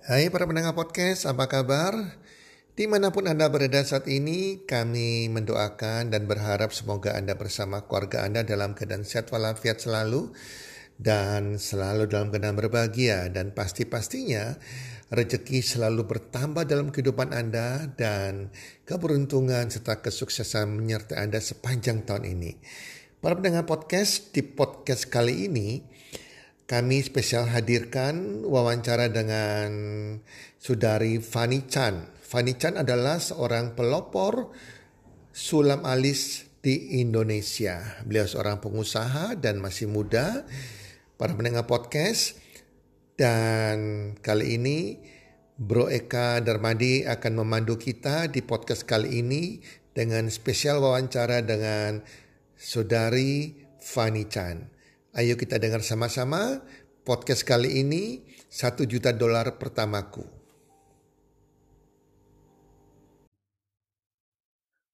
Hai para pendengar podcast, apa kabar? Di mana pun Anda berada saat ini, kami mendoakan dan berharap semoga Anda bersama keluarga Anda dalam keadaan sehat walafiat selalu dan selalu dalam keadaan berbahagia dan pasti-pastinya rezeki selalu bertambah dalam kehidupan Anda dan keberuntungan serta kesuksesan menyertai Anda sepanjang tahun ini. Para pendengar podcast, di podcast kali ini kami spesial hadirkan wawancara dengan Sudari Fani Chan. Fani Chan adalah seorang pelopor sulam alis di Indonesia. Beliau seorang pengusaha dan masih muda. Para pendengar podcast dan kali ini Bro Eka Darmadi akan memandu kita di podcast kali ini dengan spesial wawancara dengan Saudari Fani Chan. Ayo kita dengar sama-sama podcast kali ini satu juta dolar pertamaku.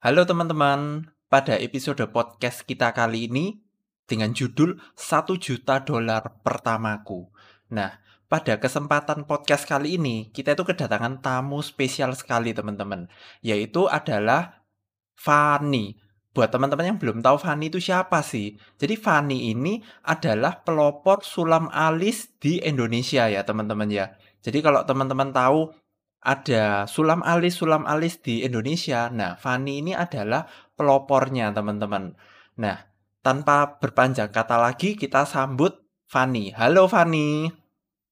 Halo teman-teman, pada episode podcast kita kali ini dengan judul satu juta dolar pertamaku. Nah, pada kesempatan podcast kali ini kita itu kedatangan tamu spesial sekali teman-teman, yaitu adalah Fani. Buat teman-teman yang belum tahu Fanny itu siapa sih? Jadi Fanny ini adalah pelopor sulam alis di Indonesia ya teman-teman ya. Jadi kalau teman-teman tahu ada sulam alis sulam alis di Indonesia, nah Fanny ini adalah pelopornya teman-teman. Nah tanpa berpanjang kata lagi kita sambut Fanny. Halo Fanny.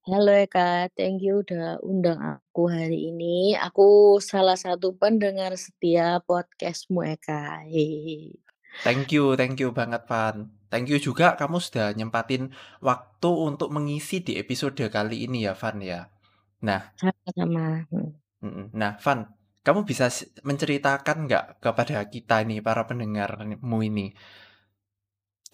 Halo Eka, thank you udah undang aku hari ini. Aku salah satu pendengar setia podcastmu Eka. Hehehe. Thank you, thank you banget Van. Thank you juga kamu sudah nyempatin waktu untuk mengisi di episode kali ini ya Van ya. Nah, Sama-sama. Nah Van, kamu bisa menceritakan nggak kepada kita ini para pendengarmu ini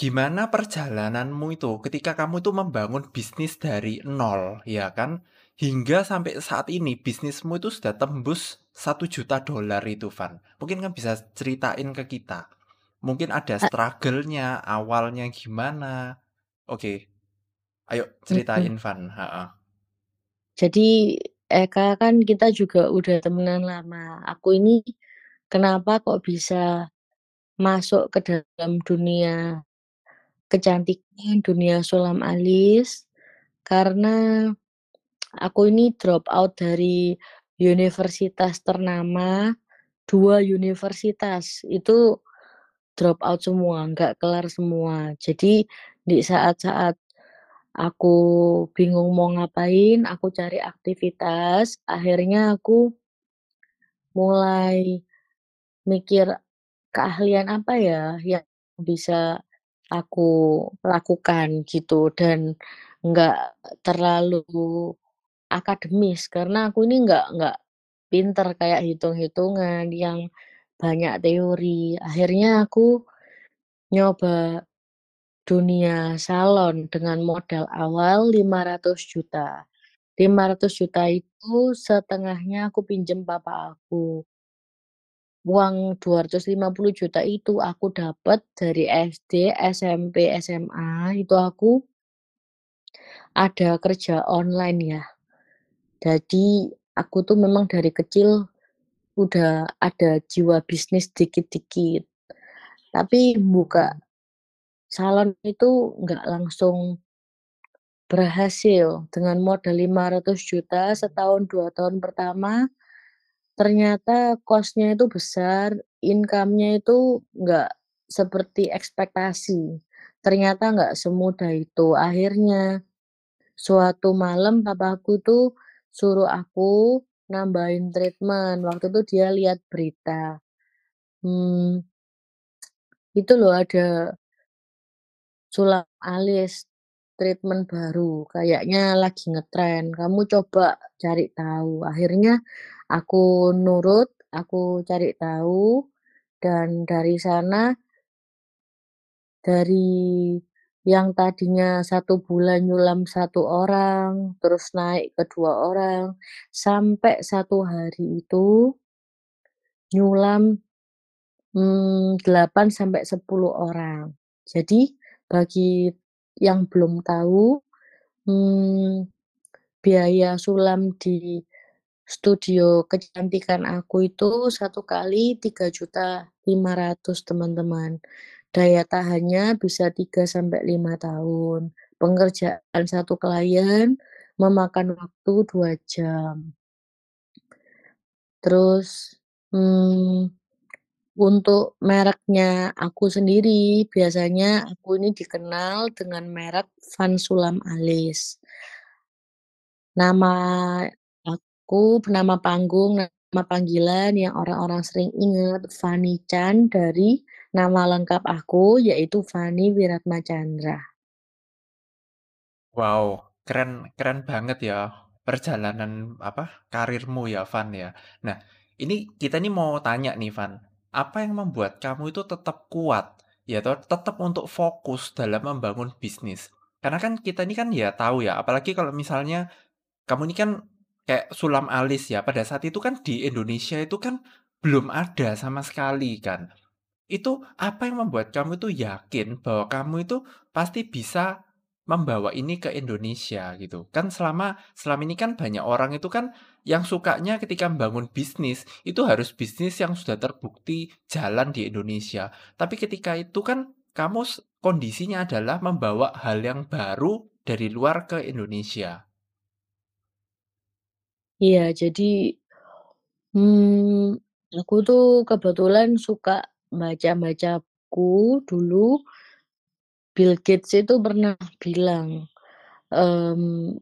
Gimana perjalananmu itu ketika kamu itu membangun bisnis dari nol, ya kan? Hingga sampai saat ini bisnismu itu sudah tembus satu juta dolar itu, Van. Mungkin kan bisa ceritain ke kita. Mungkin ada struggle-nya, awalnya gimana. Oke, ayo ceritain, Van. Ha-ha. Jadi Eka kan kita juga udah temenan lama. Aku ini kenapa kok bisa masuk ke dalam dunia kecantikan, dunia sulam alis, karena aku ini drop out dari universitas ternama, dua universitas, itu drop out semua, nggak kelar semua. Jadi di saat-saat aku bingung mau ngapain, aku cari aktivitas, akhirnya aku mulai mikir keahlian apa ya yang bisa aku lakukan gitu dan nggak terlalu akademis karena aku ini nggak nggak pinter kayak hitung-hitungan yang banyak teori. Akhirnya aku nyoba dunia salon dengan modal awal 500 juta. 500 juta itu setengahnya aku pinjem papa aku uang 250 juta itu aku dapat dari SD, SMP, SMA, itu aku ada kerja online ya. Jadi aku tuh memang dari kecil udah ada jiwa bisnis dikit-dikit. Tapi buka salon itu nggak langsung berhasil dengan modal 500 juta setahun dua tahun pertama Ternyata cost-nya itu besar, income-nya itu nggak seperti ekspektasi. Ternyata nggak semudah itu. Akhirnya suatu malam papaku tuh suruh aku nambahin treatment. Waktu itu dia lihat berita. Hmm, itu loh ada sulam alis treatment baru, kayaknya lagi ngetren. Kamu coba cari tahu. Akhirnya Aku nurut, aku cari tahu, dan dari sana dari yang tadinya satu bulan nyulam satu orang, terus naik ke dua orang, sampai satu hari itu nyulam, hmm, 8 sampai 10 orang. Jadi bagi yang belum tahu, hmm, biaya sulam di studio kecantikan aku itu satu kali Rp3.500.000 teman-teman. Daya tahannya bisa 3 sampai 5 tahun. Pengerjaan satu klien memakan waktu 2 jam. Terus, mmm, untuk mereknya aku sendiri, biasanya aku ini dikenal dengan merek Van Sulam Alis. Nama aku, nama panggung, nama panggilan yang orang-orang sering inget Fanny Chan dari nama lengkap aku, yaitu Fanny Wiratmacandra. Wow, keren keren banget ya perjalanan, apa, karirmu ya, Van, ya. Nah, ini kita nih mau tanya nih, Van, apa yang membuat kamu itu tetap kuat, ya toh, tetap untuk fokus dalam membangun bisnis? Karena kan kita ini kan ya tahu ya, apalagi kalau misalnya kamu ini kan kayak sulam alis ya, pada saat itu kan di Indonesia itu kan belum ada sama sekali kan. Itu apa yang membuat kamu itu yakin bahwa kamu itu pasti bisa membawa ini ke Indonesia gitu? Kan selama selama ini kan banyak orang itu kan yang sukanya ketika membangun bisnis, itu harus bisnis yang sudah terbukti jalan di Indonesia. Tapi ketika itu kan kamu kondisinya adalah membawa hal yang baru dari luar ke Indonesia. Iya, jadi, mmm, aku tuh kebetulan suka baca-baca buku dulu. Bill Gates itu pernah bilang, mmm,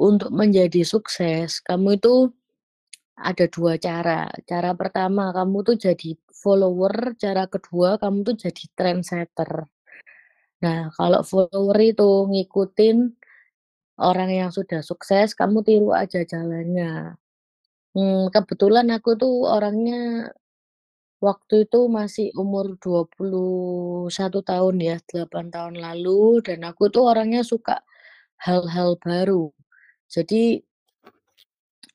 untuk menjadi sukses kamu itu ada 2 cara. Cara pertama kamu tuh jadi follower, cara kedua kamu tuh jadi trendsetter. Nah, kalau follower itu ngikutin orang yang sudah sukses, kamu tiru aja jalannya. Mmm, kebetulan aku tuh orangnya waktu itu masih umur 21 tahun ya, 8 tahun lalu, dan aku tuh orangnya suka hal-hal baru. Jadi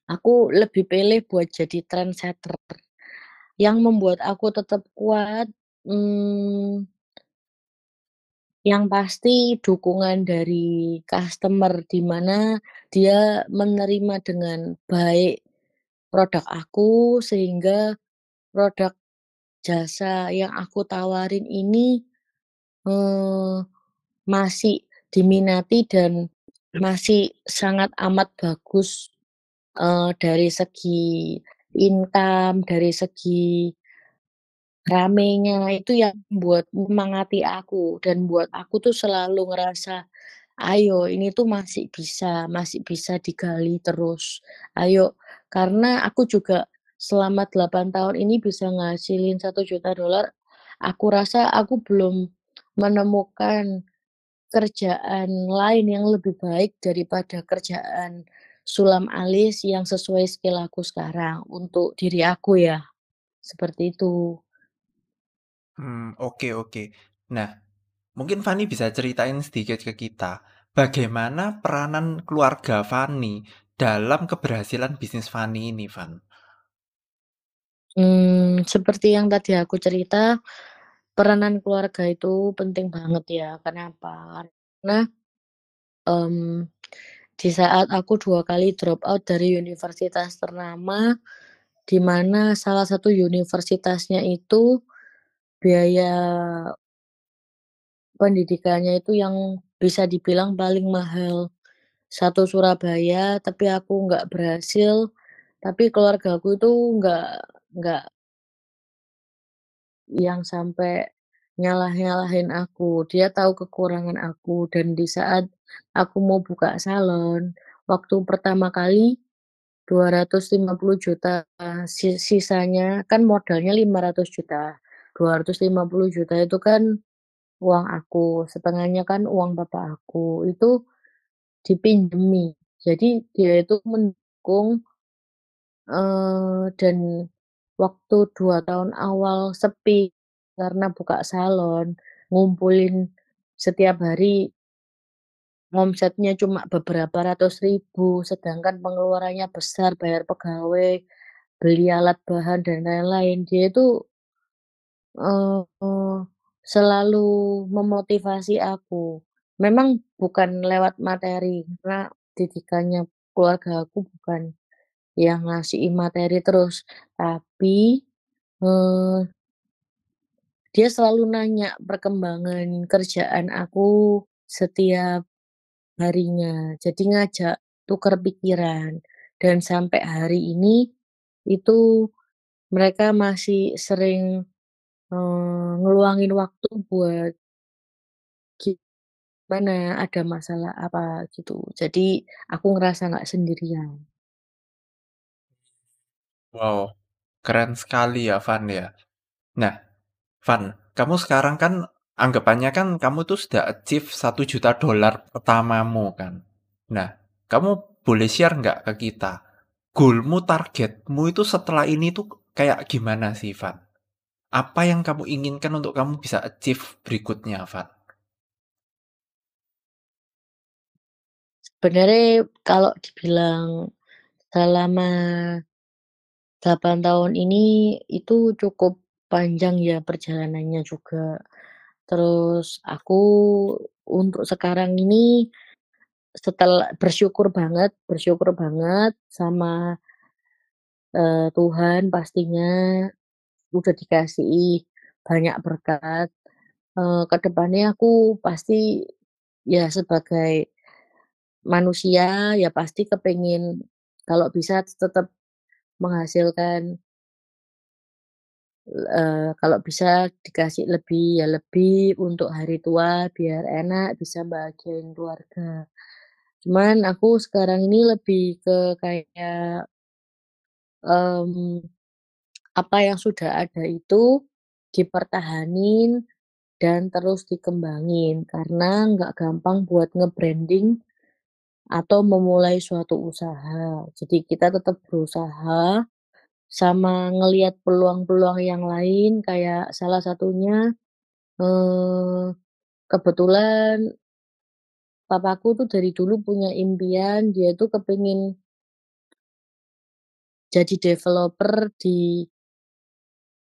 aku lebih pilih buat jadi trendsetter. Yang membuat aku tetap kuat, mmm yang pasti dukungan dari customer, di mana dia menerima dengan baik produk aku, sehingga produk jasa yang aku tawarin ini, eee, masih diminati dan masih sangat amat bagus, eee, dari segi income, dari segi ramenya, itu yang buat menyemangati aku dan buat aku tuh selalu ngerasa, "Ayo, ini tuh masih bisa masih bisa digali terus. Ayo." Karena aku juga selama 8 tahun ini bisa ngasilin Rp1.000.000, aku rasa aku belum menemukan kerjaan lain yang lebih baik daripada kerjaan sulam alis yang sesuai skill aku sekarang, untuk diri aku ya, seperti itu. Mmm, oke oke. Nah, mungkin Fanny bisa ceritain sedikit ke kita, bagaimana peranan keluarga Fanny dalam keberhasilan bisnis Fanny ini, Van? Mmm, seperti yang tadi aku cerita, peranan keluarga itu penting banget ya. Kenapa? Karena, mmm, di saat aku 2 kali drop out dari universitas ternama, di mana salah satu universitasnya itu biaya pendidikannya itu yang bisa dibilang paling mahal, satu Surabaya, tapi aku nggak berhasil, tapi keluargaku itu nggak nggak yang sampai nyalah-nyalahin aku. Dia tahu kekurangan aku dan di saat aku mau buka salon, waktu pertama kali Rp250.000.000, si sisanya kan modalnya Rp500.000.000, Rp250.000.000 itu kan uang aku, setengahnya kan uang bapak aku, itu dipinjemi. Jadi dia itu mendukung eee, dan waktu 2 tahun awal sepi karena buka salon, ngumpulin setiap hari omsetnya cuma beberapa ratus ribu, sedangkan pengeluarannya besar, bayar pegawai, beli alat bahan, dan lain-lain. Dia itu eee, selalu memotivasi aku. Memang bukan lewat materi, karena didikannya keluarga aku bukan yang ngasih materi terus, tapi, eee dia selalu nanya perkembangan kerjaan aku setiap harinya. Jadi ngajak tukar pikiran dan sampai hari ini itu mereka masih sering, ngeluangin waktu buat gimana, ada masalah apa gitu. Jadi aku ngerasa nggak sendirian. Wow, keren sekali ya, Van, ya. Nah, Van, kamu sekarang kan anggapannya kan kamu tuh sudah achieve $1.000.000 pertamamu kan. Nah, kamu boleh share nggak ke kita, goal-mu, targetmu itu setelah ini tuh kayak gimana sih, Van? Apa yang kamu inginkan untuk kamu bisa achieve berikutnya, Van? Sebenarnya kalau dibilang selama 8 tahun ini itu cukup panjang ya perjalanannya juga. Terus aku untuk sekarang ini setel bersyukur banget bersyukur banget sama eee, Tuhan pastinya udah dikasih banyak berkat. Eee, ke depannya aku pasti ya sebagai manusia ya pasti kepengen kalau bisa tetap menghasilkan eee, kalau bisa dikasih lebih ya lebih untuk hari tua biar enak bisa bahagiain keluarga. Cuman aku sekarang ini lebih ke kayak mmm, apa yang sudah ada itu dipertahanin dan terus dikembangin karena nggak gampang buat nge-branding atau memulai suatu usaha. Jadi kita tetap berusaha sama ngelihat peluang-peluang yang lain kayak salah satunya, eee, kebetulan papaku tuh dari dulu punya impian dia tuh kepingin jadi developer di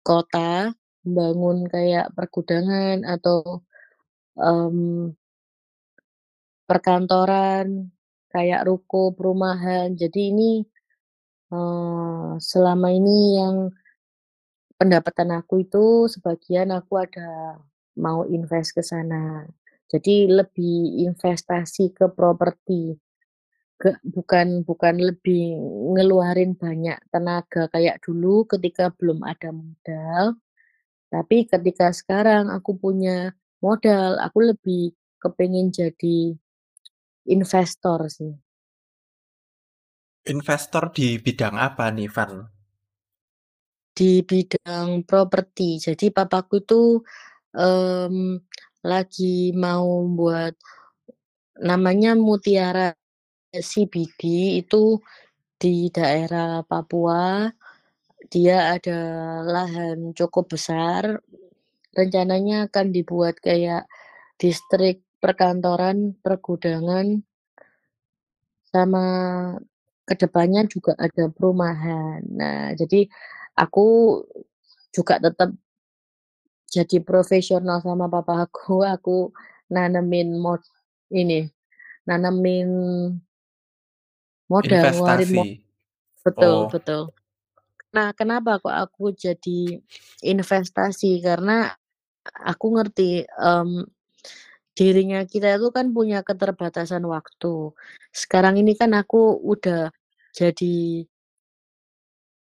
kota, bangun kayak pergudangan atau, mmm perkantoran, kayak ruko, perumahan. Jadi ini, eee, selama ini yang pendapatan aku itu sebagian aku ada mau invest ke sana. Jadi lebih investasi ke properti, ke bukan bukan lebih ngeluarin banyak tenaga kayak dulu ketika belum ada modal, tapi ketika sekarang aku punya modal, aku lebih kepengen jadi investor sih. Investor di bidang apa nih, Van? Di bidang properti. Jadi papaku tuh, mmm, lagi mau buat namanya Mutiara CBD itu di daerah Papua. Dia ada lahan cukup besar, rencananya akan dibuat kayak distrik perkantoran, pergudangan sama ke depannya juga ada perumahan. Nah, jadi aku juga tetap jadi profesional sama papa aku, aku nanemin mod ini, nanemin modal, ngeluarin Investasi. betul Oh. betul. Nah, kenapa kok aku jadi investasi, karena aku ngerti, mmm, dirinya kita itu kan punya keterbatasan waktu. Sekarang ini kan aku udah jadi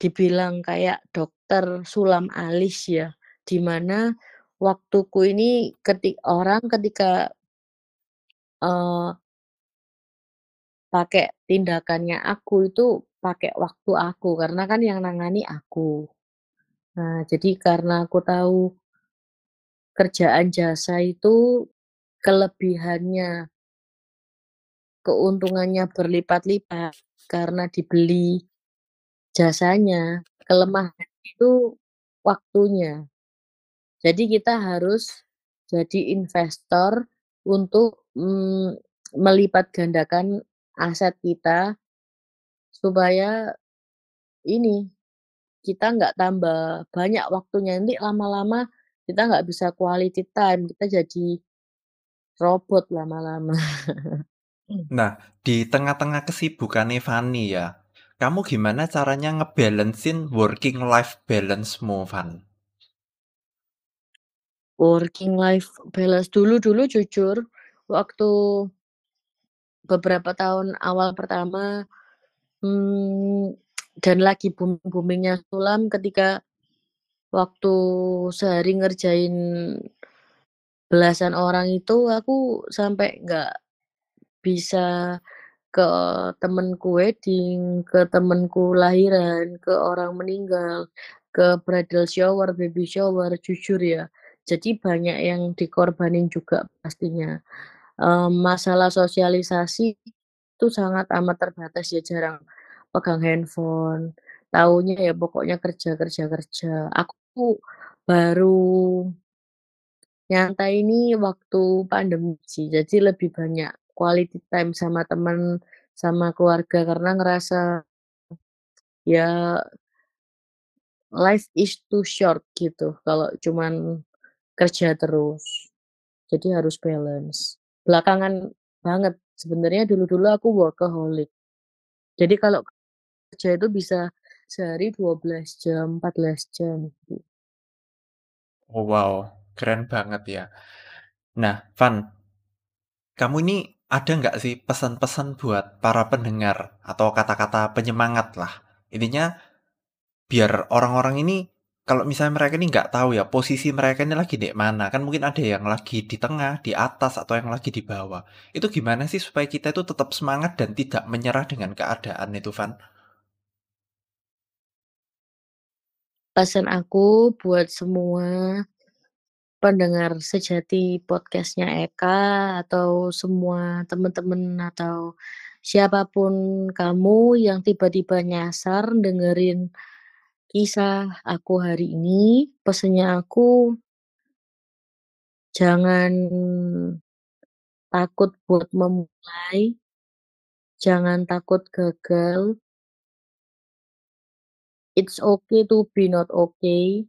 dibilang kayak dokter sulam alis ya, di mana waktuku ini ketik orang ketika eee pakai tindakannya aku itu pakai waktu aku, karena kan yang nangani aku. Nah, jadi karena aku tahu kerjaan jasa itu kelebihannya keuntungannya berlipat-lipat karena dibeli jasanya, kelemahan itu waktunya. Jadi kita harus jadi investor untuk, mmm, melipat gandakan aset kita supaya ini, kita nggak tambah banyak waktunya, nanti lama-lama kita nggak bisa quality time, kita jadi robot lama-lama. Nah, di tengah-tengah kesibukannya Fanny ya, kamu gimana caranya ngebalancein working life balance-mu, Van? Working life balance dulu-dulu jujur waktu beberapa tahun awal pertama, mmm, dan lagi booming-booming-nya sulam ketika waktu sehari ngerjain belasan orang itu aku sampai nggak bisa ke temenku wedding, ke temenku lahiran, ke orang meninggal, ke bridal shower, baby shower, jujur ya. Jadi banyak yang dikorbanin juga pastinya. Masalah sosialisasi itu sangat amat terbatas ya, jarang pegang handphone, taunya ya pokoknya kerja kerja kerja. Aku baru nyantai ini waktu pandemi sih, jadi lebih banyak quality time sama temen, sama keluarga karena ngerasa ya life is too short gitu kalau cuman kerja terus. Jadi harus balance. Belakangan banget, sebenarnya dulu-dulu aku workaholic. Jadi kalau kerja itu bisa sehari 12 jam, 14 jam gitu. Oh wow, keren banget ya. Nah, Van, kamu ini ada nggak sih pesan-pesan buat para pendengar atau kata-kata penyemangat lah? Intinya biar orang-orang ini kalau misalnya mereka ini nggak tahu ya posisi mereka ini lagi di mana, kan mungkin ada yang lagi di tengah, di atas, atau yang lagi di bawah. Itu gimana sih supaya kita itu tetap semangat dan tidak menyerah dengan keadaan itu, Van? Pesan aku buat semua pendengar sejati podcast-nya Eka atau semua temen-temen atau siapa pun kamu yang tiba-tiba nyasar dengerin kisah aku hari ini, pesannya aku jangan takut buat memulai, jangan takut gagal. It's okay to be not okay.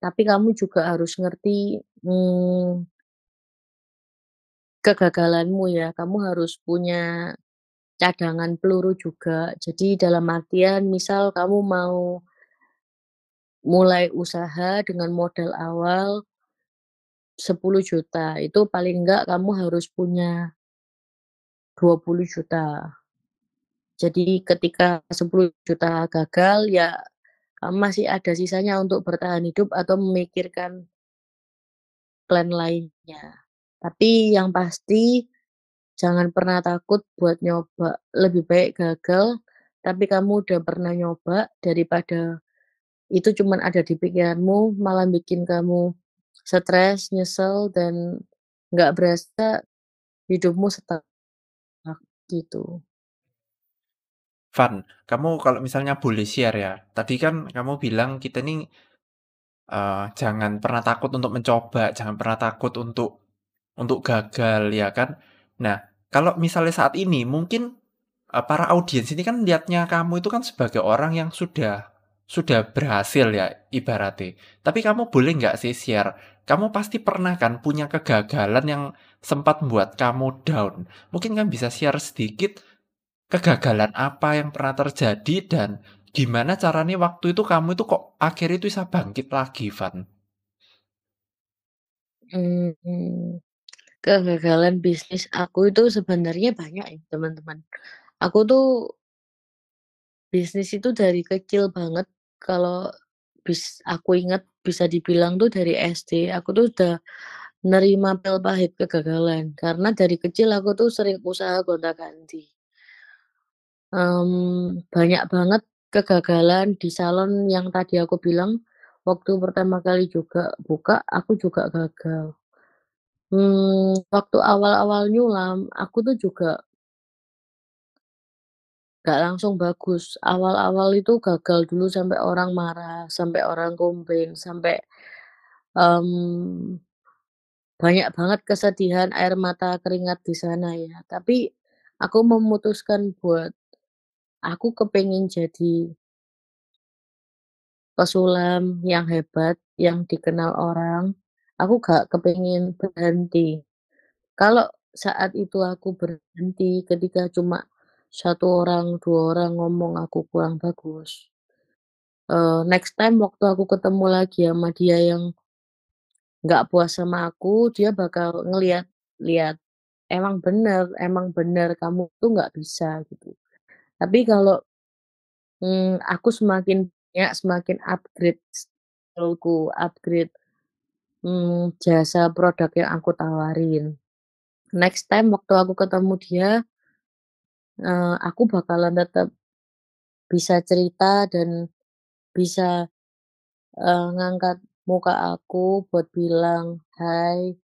Tapi kamu juga harus ngerti, mmm kegagalanmu ya. Kamu harus punya cadangan peluru juga. Jadi dalam artian misal kamu mau mulai usaha dengan modal awal 10.000.000 itu paling enggak kamu harus punya 20.000.000. Jadi ketika 10.000.000 gagal, ya masih ada sisanya untuk bertahan hidup atau memikirkan plan lainnya. Tapi yang pasti jangan pernah takut buat nyoba. Lebih baik gagal, tapi kamu udah pernah nyoba daripada itu cuman ada di pikiranmu, malah bikin kamu stres, nyesel, dan nggak berasa hidupmu stuck, gitu. Van, kamu kalau misalnya boleh share ya, tadi kan kamu bilang kita nih, eee, jangan pernah takut untuk mencoba, jangan pernah takut untuk untuk gagal, ya kan. Nah, kalau misalnya saat ini mungkin, eee, para audiens ini kan lihatnya kamu itu kan sebagai orang yang sudah sudah berhasil ya ibaratnya. Tapi kamu boleh nggak sih share, kamu pasti pernah kan punya kegagalan yang sempat membuat kamu down. Mungkin kamu bisa share sedikit kegagalan apa yang pernah terjadi dan gimana caranya waktu itu kamu itu kok akhirnya itu bisa bangkit lagi, Van? Mmm, kegagalan bisnis aku itu sebenarnya banyak ya, teman-teman. Aku tuh bisnis itu dari kecil banget, kalau bis aku inget bisa dibilang tuh dari SD, aku tuh udah nerima pil pahit kegagalan, karena dari kecil aku tuh sering usaha gonta-ganti. Mmm, banyak banget kegagalan di salon yang tadi aku bilang, waktu pertama kali juga buka, aku juga gagal. Mmm, waktu awal-awal nyulam, aku tuh juga nggak langsung bagus. Awal-awal itu gagal dulu sampai orang marah, sampai orang komplain, sampai, mmm, banyak banget kesedihan, air mata, keringat di sana ya. Tapi aku memutuskan buat aku kepengen jadi pesulam yang hebat, yang dikenal orang, aku nggak kepengen berhenti. Kalau saat itu aku berhenti ketika cuma satu orang, dua orang ngomong aku kurang bagus. Uh, next time waktu aku ketemu lagi sama dia yang nggak puas sama aku, dia bakal ngelihat lihat, "Emang bener emang bener kamu tuh nggak bisa," gitu. Tapi kalau, mmm, aku semakin ya semakin upgrade skill-ku, upgrade, mmm, jasa produk yang aku tawarin. Next time waktu aku ketemu dia uh, aku bakalan tetap bisa cerita dan bisa, uh, ngangkat muka aku buat bilang, "Hai"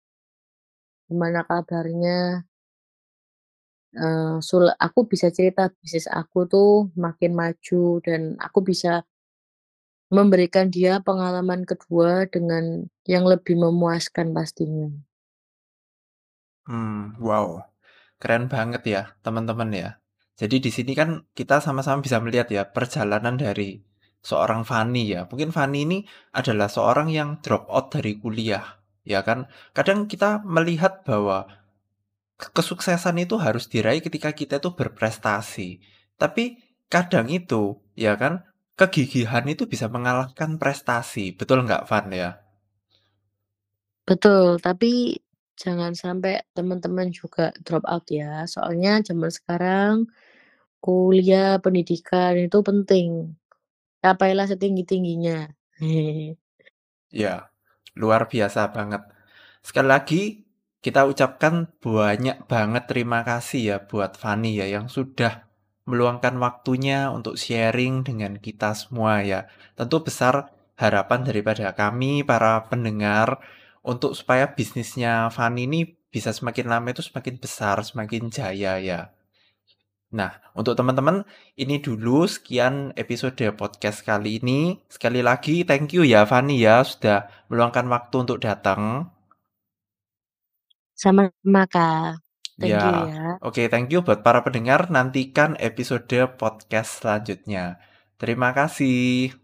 "gimana kabarnya?" Uh, sul aku bisa cerita bisnis aku tuh makin maju dan aku bisa memberikan dia pengalaman kedua dengan yang lebih memuaskan pastinya. Hmm, wow, keren banget ya, teman-teman ya. Jadi di sini kan kita sama-sama bisa melihat ya perjalanan dari seorang Fani ya. Mungkin Fani ini adalah seorang yang drop out dari kuliah, ya kan. Kadang kita melihat bahwa kesuksesan itu harus diraih ketika kita itu berprestasi. Tapi kadang itu, ya kan, kegigihan itu bisa mengalahkan prestasi. Betul nggak, Van ya? Betul, tapi jangan sampai teman-teman juga drop out ya. Soalnya zaman sekarang kuliah, pendidikan itu penting. Capailah setinggi-tingginya. Ya, luar biasa banget. Sekali lagi kita ucapkan banyak banget terima kasih ya buat Fani ya yang sudah meluangkan waktunya untuk sharing dengan kita semua ya. Tentu besar harapan daripada kami para pendengar untuk supaya bisnisnya Fani ini bisa semakin lama itu semakin besar, semakin jaya ya. Nah, untuk teman-teman, ini dulu sekian episode podcast kali ini. Sekali lagi, thank you ya Fani ya sudah meluangkan waktu untuk datang. Sama-sama, Kak. Thank Ya, you ya. oke thank you buat para pendengar. Nantikan episode podcast selanjutnya. Terima kasih.